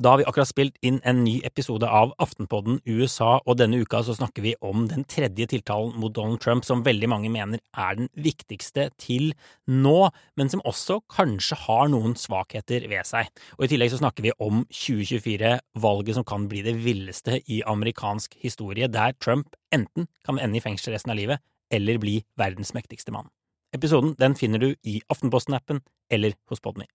Da har vi akkurat spilt inn en ny episode av Aftenpodden USA, og denne uka så snakker vi om den tredje tiltalen mot Donald Trump, som veldig mange mener er den viktigste til nå, men som også kanskje har noen svakheter ved seg. Og I tillegg så snakker vi om 2024, valget som kan bli det villeste i amerikansk historie, der Trump enten kan ende i fengsel resten av livet, eller bli verdens mektigste mann. Episoden den finner du i Aftenposten-appen eller hos Podmy.